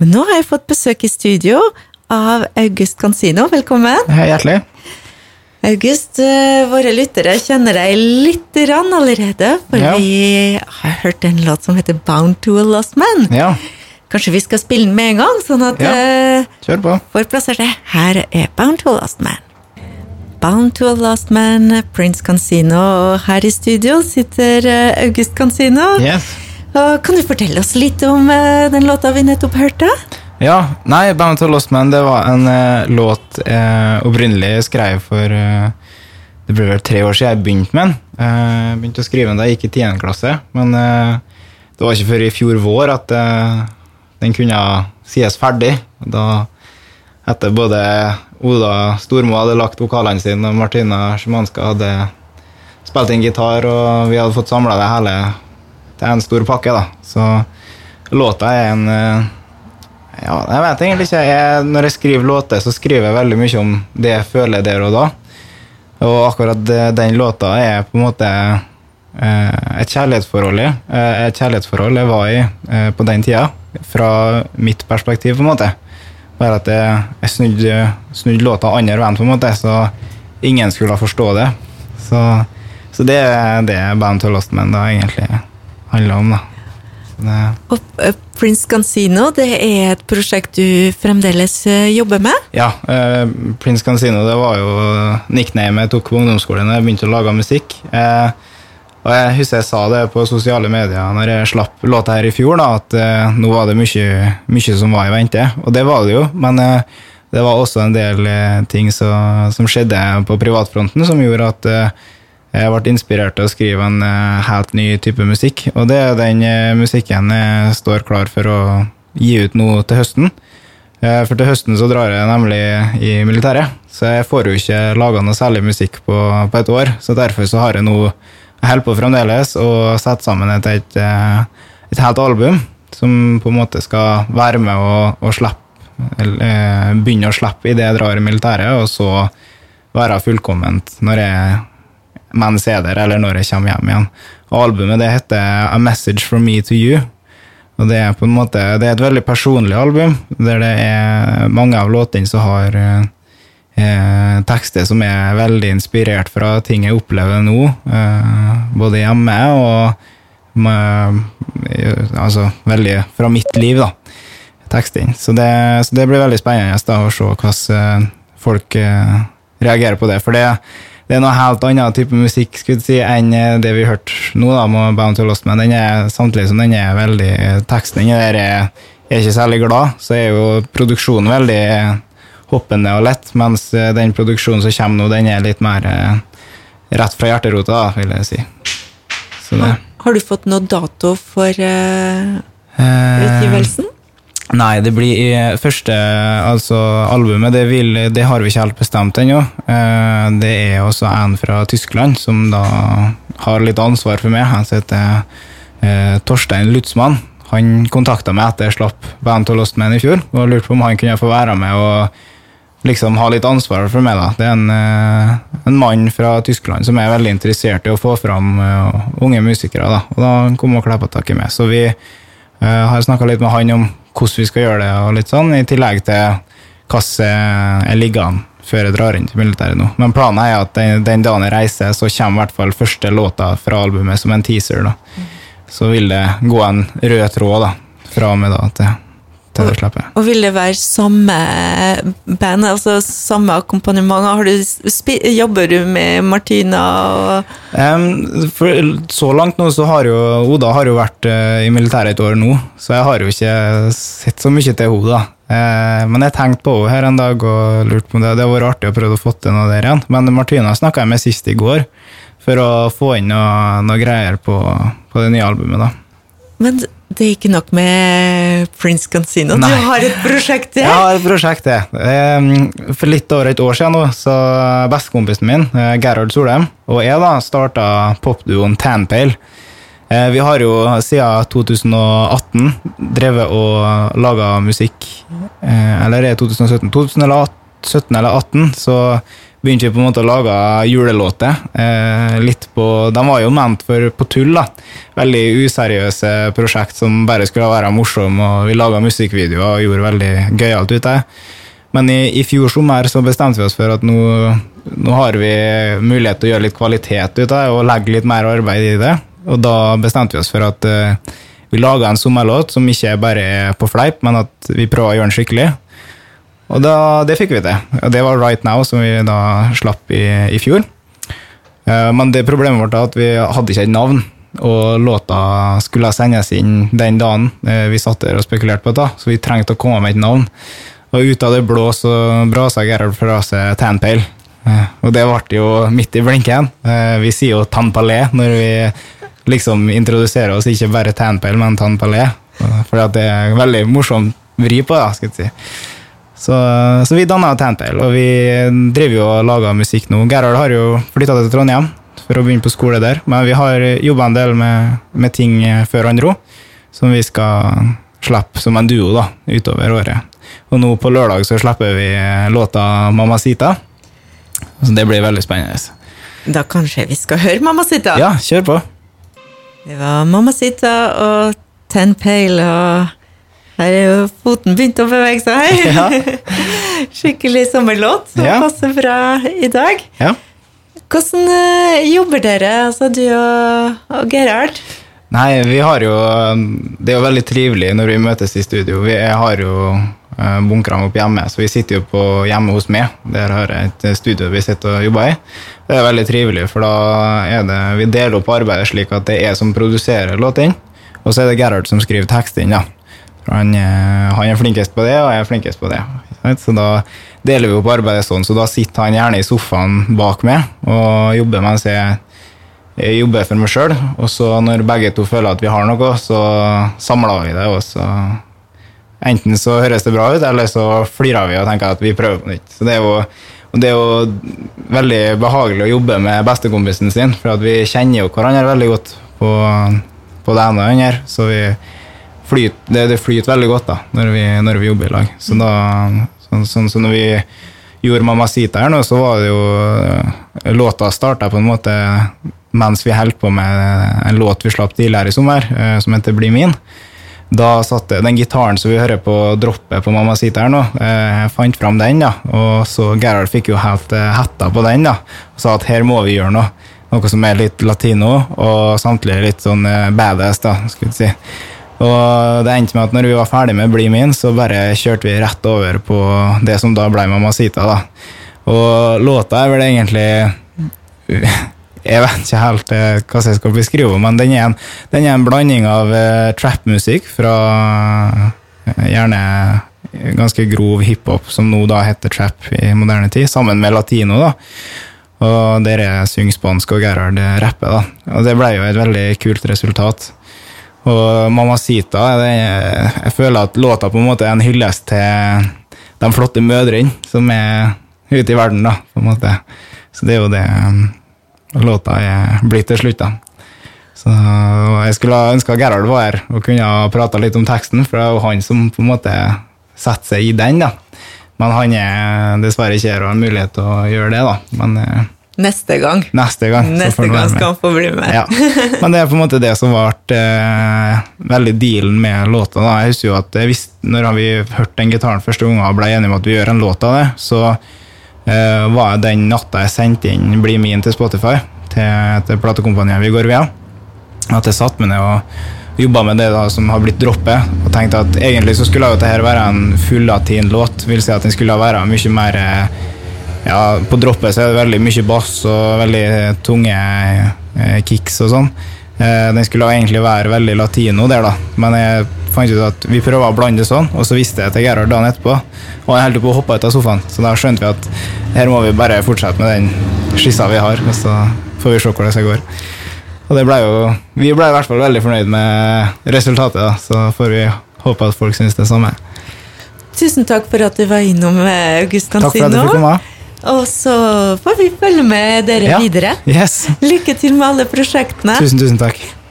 Men nå har jeg fått besøk i studio av August Cansino. Velkommen. Hei, hjertelig. August, eh, våre lyttere kjenner deg litt rann allerede, for Ja. vi har hørt en låt som heter Bound to a Lost Man. Ja, Kanskje vi skal spille den med en gang, sånn at Ja. eh, kjør på. Får plassert det. Her er Bound to a Lost Man. Bound to a Lost Man, Prince Cansino, og her i studio sitter eh, August Cansino. Yes. Kan du fortelle oss litt om eh, den låta vi nettopp hørte? Ja, nei, Band to Lost Man, det var en eh, låt eh, opprinnelig skrev for eh, Det ble vel tre år siden jeg begynte med den. Eh, begynte å skrive den da jeg gikk i 10. klasse, men eh, det var ikke før i fjor vår at eh, den kunne sies ferdig. Da etter både Oda Stormo hadde lagt vokalene sine, og Martina Szymanska hadde spilt inn gitar, og vi hadde fått samla det hele til en stor pakke. da. Så låta er en eh, Ja, jeg vet egentlig ikke. Jeg, når jeg skriver låter, så skriver jeg veldig mye om det jeg føler der og da. Og akkurat den låta er på en måte eh, et kjærlighetsforhold i. Eh, et kjærlighetsforhold jeg var i på den tida, fra mitt perspektiv, på en måte. Bare at jeg, jeg snudde, snudde låta andre veien, på en måte, så ingen skulle forstå det. Så, så det er det Band to Lost Men da egentlig handler om, da. Og eh, Prince Cansino, det er et prosjekt du fremdeles eh, jobber med? Ja, eh, Prince Cansino det var jo nickname jeg tok på ungdomsskolen da jeg begynte å lage musikk. Eh, og jeg husker jeg sa det på sosiale medier når jeg slapp låta her i fjor, da, at eh, nå var det mye, mye som var i vente. Og det var det jo, men eh, det var også en del ting så, som skjedde på privatfronten som gjorde at jeg ble inspirert til å skrive en eh, helt ny type musikk. Og det er den eh, musikken jeg står klar for å gi ut nå til høsten. Eh, For til høsten så drar jeg nemlig i militæret, så jeg får jo ikke laga noe særlig musikk på, på et år. Så derfor så har jeg nå jeg holder på fremdeles og setter sammen et, et, et helt album som på en måte skal være med og, og eh, begynne å slippe idet jeg drar i militæret, og så være fullkomment når jeg mens jeg er der, eller når jeg kommer hjem igjen. Og albumet det heter A Message From Me To You. Og det er på en måte, det er et veldig personlig album, der det er mange av låtene som har eh, eh, tekster som er veldig inspirert fra ting jeg opplever nå, eh, både hjemme og med, eh, altså veldig fra mitt liv, da, tekstene. Så det, så det blir veldig spennende da, å se hvordan folk eh, reagerer på det. For det, det er noe helt annet type musikk skulle si, enn eh, det vi hørte nå, da, med Bound to Lost, men den er, samtidig som den er veldig Teksten inni der er, er ikke særlig glad, så er jo produksjonen veldig hoppende og lett, mens eh, den produksjonen som kommer nå, den er litt mer eh, rett fra hjerterota, da, vil jeg si. Så det Har du fått noe dato for eh, Eh, utgivelsen? Nei, det blir i første altså albumet, det, vil, det har vi ikke helt bestemt ennå. Eh, Det er også en fra Tyskland som da har litt ansvar for meg. Han heter eh, Torstein Lutzmann. Han kontakta meg etter jeg slapp Band of Lost Men i fjor, og lurte på om han kunne få være med og liksom ha litt ansvar for meg. da. Det er en, eh, en mann fra Tyskland som er veldig interessert i å få fram eh, unge musikere. da. Og da kom og klappa tak i meg. Så vi uh, har snakka litt med han om hvordan vi skal gjøre det, og litt sånn, i tillegg til hvordan jeg ligger an før jeg drar inn til militæret nå. Men planen er at den, den dagen jeg reiser, så kommer i hvert fall første låta fra albumet som en teaser. da. Så vil det gå en rød tråd da, fra og med da til, til det slipper. Og vil det være samme band, altså samme akkompagnement? Har du Jobber du med Martina og um, for, så langt nå så har jo Oda har jo vært uh, i militæret et år nå, så jeg har jo ikke sett så mye til henne. Eh, men jeg tenkte på henne her en dag og lurte på om det. Det hadde vært artig å prøve å få til noe der igjen. Men Martina snakka jeg med sist i går, for å få inn noe, noe greier på, på det nye albumet. da. Men det er ikke nok med Prince Cansino. Du har et prosjekt Jeg der! har et prosjekt, til. For litt over et år siden nå, så bestekompisen min, eh, Gerhard Solheim, og jeg da starta popduoen Tanpale. Eh, Vi har jo siden 2018 drevet og laga musikk. eh, Eller er det 2017? 2017 eller 2018 så begynte vi på en måte å lage julelåter. Eh, litt på, de var jo ment for på tull. da. Veldig useriøse prosjekt som bare skulle være morsomme. og Vi laga musikkvideoer og gjorde veldig gøyalt ut av det. Men i, i, fjor sommer så bestemte vi oss for at nå, nå, har vi mulighet til å gjøre litt kvalitet ut av det og legge litt mer arbeid i det. Og da bestemte vi oss for at uh, vi laga en sommerlåt som ikke bare er på fleip, men at vi prøver å gjøre den skikkelig. Og da, det fikk vi til. Det var Right Now, som vi da slapp i, i fjor. Uh, men det problemet vårt var at vi hadde ikke et navn. Og låta skulle sendes inn den dagen uh, vi satt der og spekulerte på det, så vi trengte å komme med et navn. Og ut av det blå så brasa Gerhard fra seg Tanpale. Eh, og det ble jo midt i blinken. Eh, vi sier jo Tanpalé når vi liksom introduserer oss, ikke bare Tanpale, men Tanpalé. For det er veldig morsomt vri på det, skal jeg si. Så, så vi danna Tantail, og vi driver jo og lager musikk nå. Gerhard har jo flytta til Trondheim for å begynne på skole der, men vi har jobba en del med, med ting før han dro, som vi skal slippe som en duo da, utover året. Og nå på lørdag så slipper vi låta 'Mamacita'. Så det blir veldig spennende. Da kanskje vi skal høre 'Mamacita'? Ja, kjør på. Det var 'Mamacita' og 'Ten Pale', og her er jo foten begynt å bevege seg her. Ja. Skikkelig sommerlåt som ja. passer bra i dag. Ja. Hvordan uh, jobber dere, altså du og, og Gerhard? Nei, vi har jo Det er jo veldig trivelig når vi møtes i studio. Vi har jo Eh, bunkrene opp hjemme. Så vi sitter jo på hjemme hos meg. Der har jeg et studio vi sitter og jobber i. Det er veldig trivelig, for da er det Vi deler opp arbeidet slik at det er jeg som produserer låtene, og så er det Gerhard som skriver tekstene. Ja. Han, eh, han, er flinkest på det, og jeg er flinkest på det. Så da deler vi opp arbeidet sånn, så da sitter han gjerne i sofaen bak meg og jobber mens jeg, jeg jobber for meg sjøl. Og så når begge to føler at vi har noe, så samler vi det, og så Enten så høres det bra ut, eller så flirer vi og tenker at vi prøver på nytt. Så det er jo, det er jo veldig behagelig å jobbe med bestekompisen sin, for vi kjenner jo hverandre veldig godt på, på det ene og andre. Så flyt, det, det, flyter veldig godt da, når vi, når vi jobber i lag. Så da, sånn, sånn, så når vi gjorde Mamacita her nå, så var det jo Låta starta på en måte mens vi holdt på med en låt vi slapp tidligere i sommer, eh, som heter Bli min. Da satte den gitaren som vi hører på droppet på Mamma Sita her nå, eh, jeg fant fram den, da. Og så Gerhard fikk jo helt eh, hetta på den, da. Og sa at her må vi gjøre noe. Noe som er litt latino, og samtidig litt sånn eh, badass, da, skulle vi si. Og det endte med at når vi var ferdig med Bli min, så bare kjørte vi rett over på det som da ble Mamacita, da. Og låta er vel egentlig jeg vet ikke helt eh, hva jeg skal beskrive, men den er en, den er en blanding av uh, trap-musikk fra uh, gjerne ganske grov hiphop, som nå da heter trap i moderne tid, sammen med latino. da. Og der er synger spansk, og Gerhard rapper. da. Og det ble jo et veldig kult resultat. Og Mamacita Jeg føler at låta på en måte er en hyllest til de flotte mødrene som er ute i verden, da, på en måte. Så det er jo det um, låta er blitt til slutt. da. Så Jeg skulle ønska Gerhard var her og kunne prata litt om teksten, for det er jo han som på en måte setter seg i den. da. Men han er dessverre ikke her og har mulighet til å gjøre det. da. Men eh, Neste gang. Neste gang, Neste gang skal han få bli med. ja. Men det er på en måte det som ble eh, veldig dealen med låta. da. Jeg husker jo at visste, når vi hørte den gitaren første gang og ble enige om at vi gjør en låt av det, så eh, var den natta jeg sendte inn Bli min til Spotify, til, til platekompaniet vi går via. At jeg satt med ned og jobba med det da som har blitt droppet. Og tenkte at egentlig så skulle jo dette være en fullatin låt. Vil si at den skulle være mye mer eh, ja, På droppet så er det veldig mye bass og veldig tunge eh, kicks og sånn. Eh, den skulle egentlig være veldig latino der, da. Men jeg fant ut at vi prøver å blande det sånn, og så visste jeg til Gerhard dagen etterpå. Og han holdt på å hoppe ut av sofaen, så da skjønte vi at her må vi bare fortsette med den skissa vi har, og så får vi se hvordan det går. Og det ble jo Vi ble i hvert fall veldig fornøyd med resultatet, da, så får vi håpe at folk syns det samme. Tusen takk for at du var innom eh, August Cansino. Takk for at du fikk komme. Og så får vi følge med dere ja. videre. Yes. Lykke til med alle prosjektene. Tusen, tusen takk.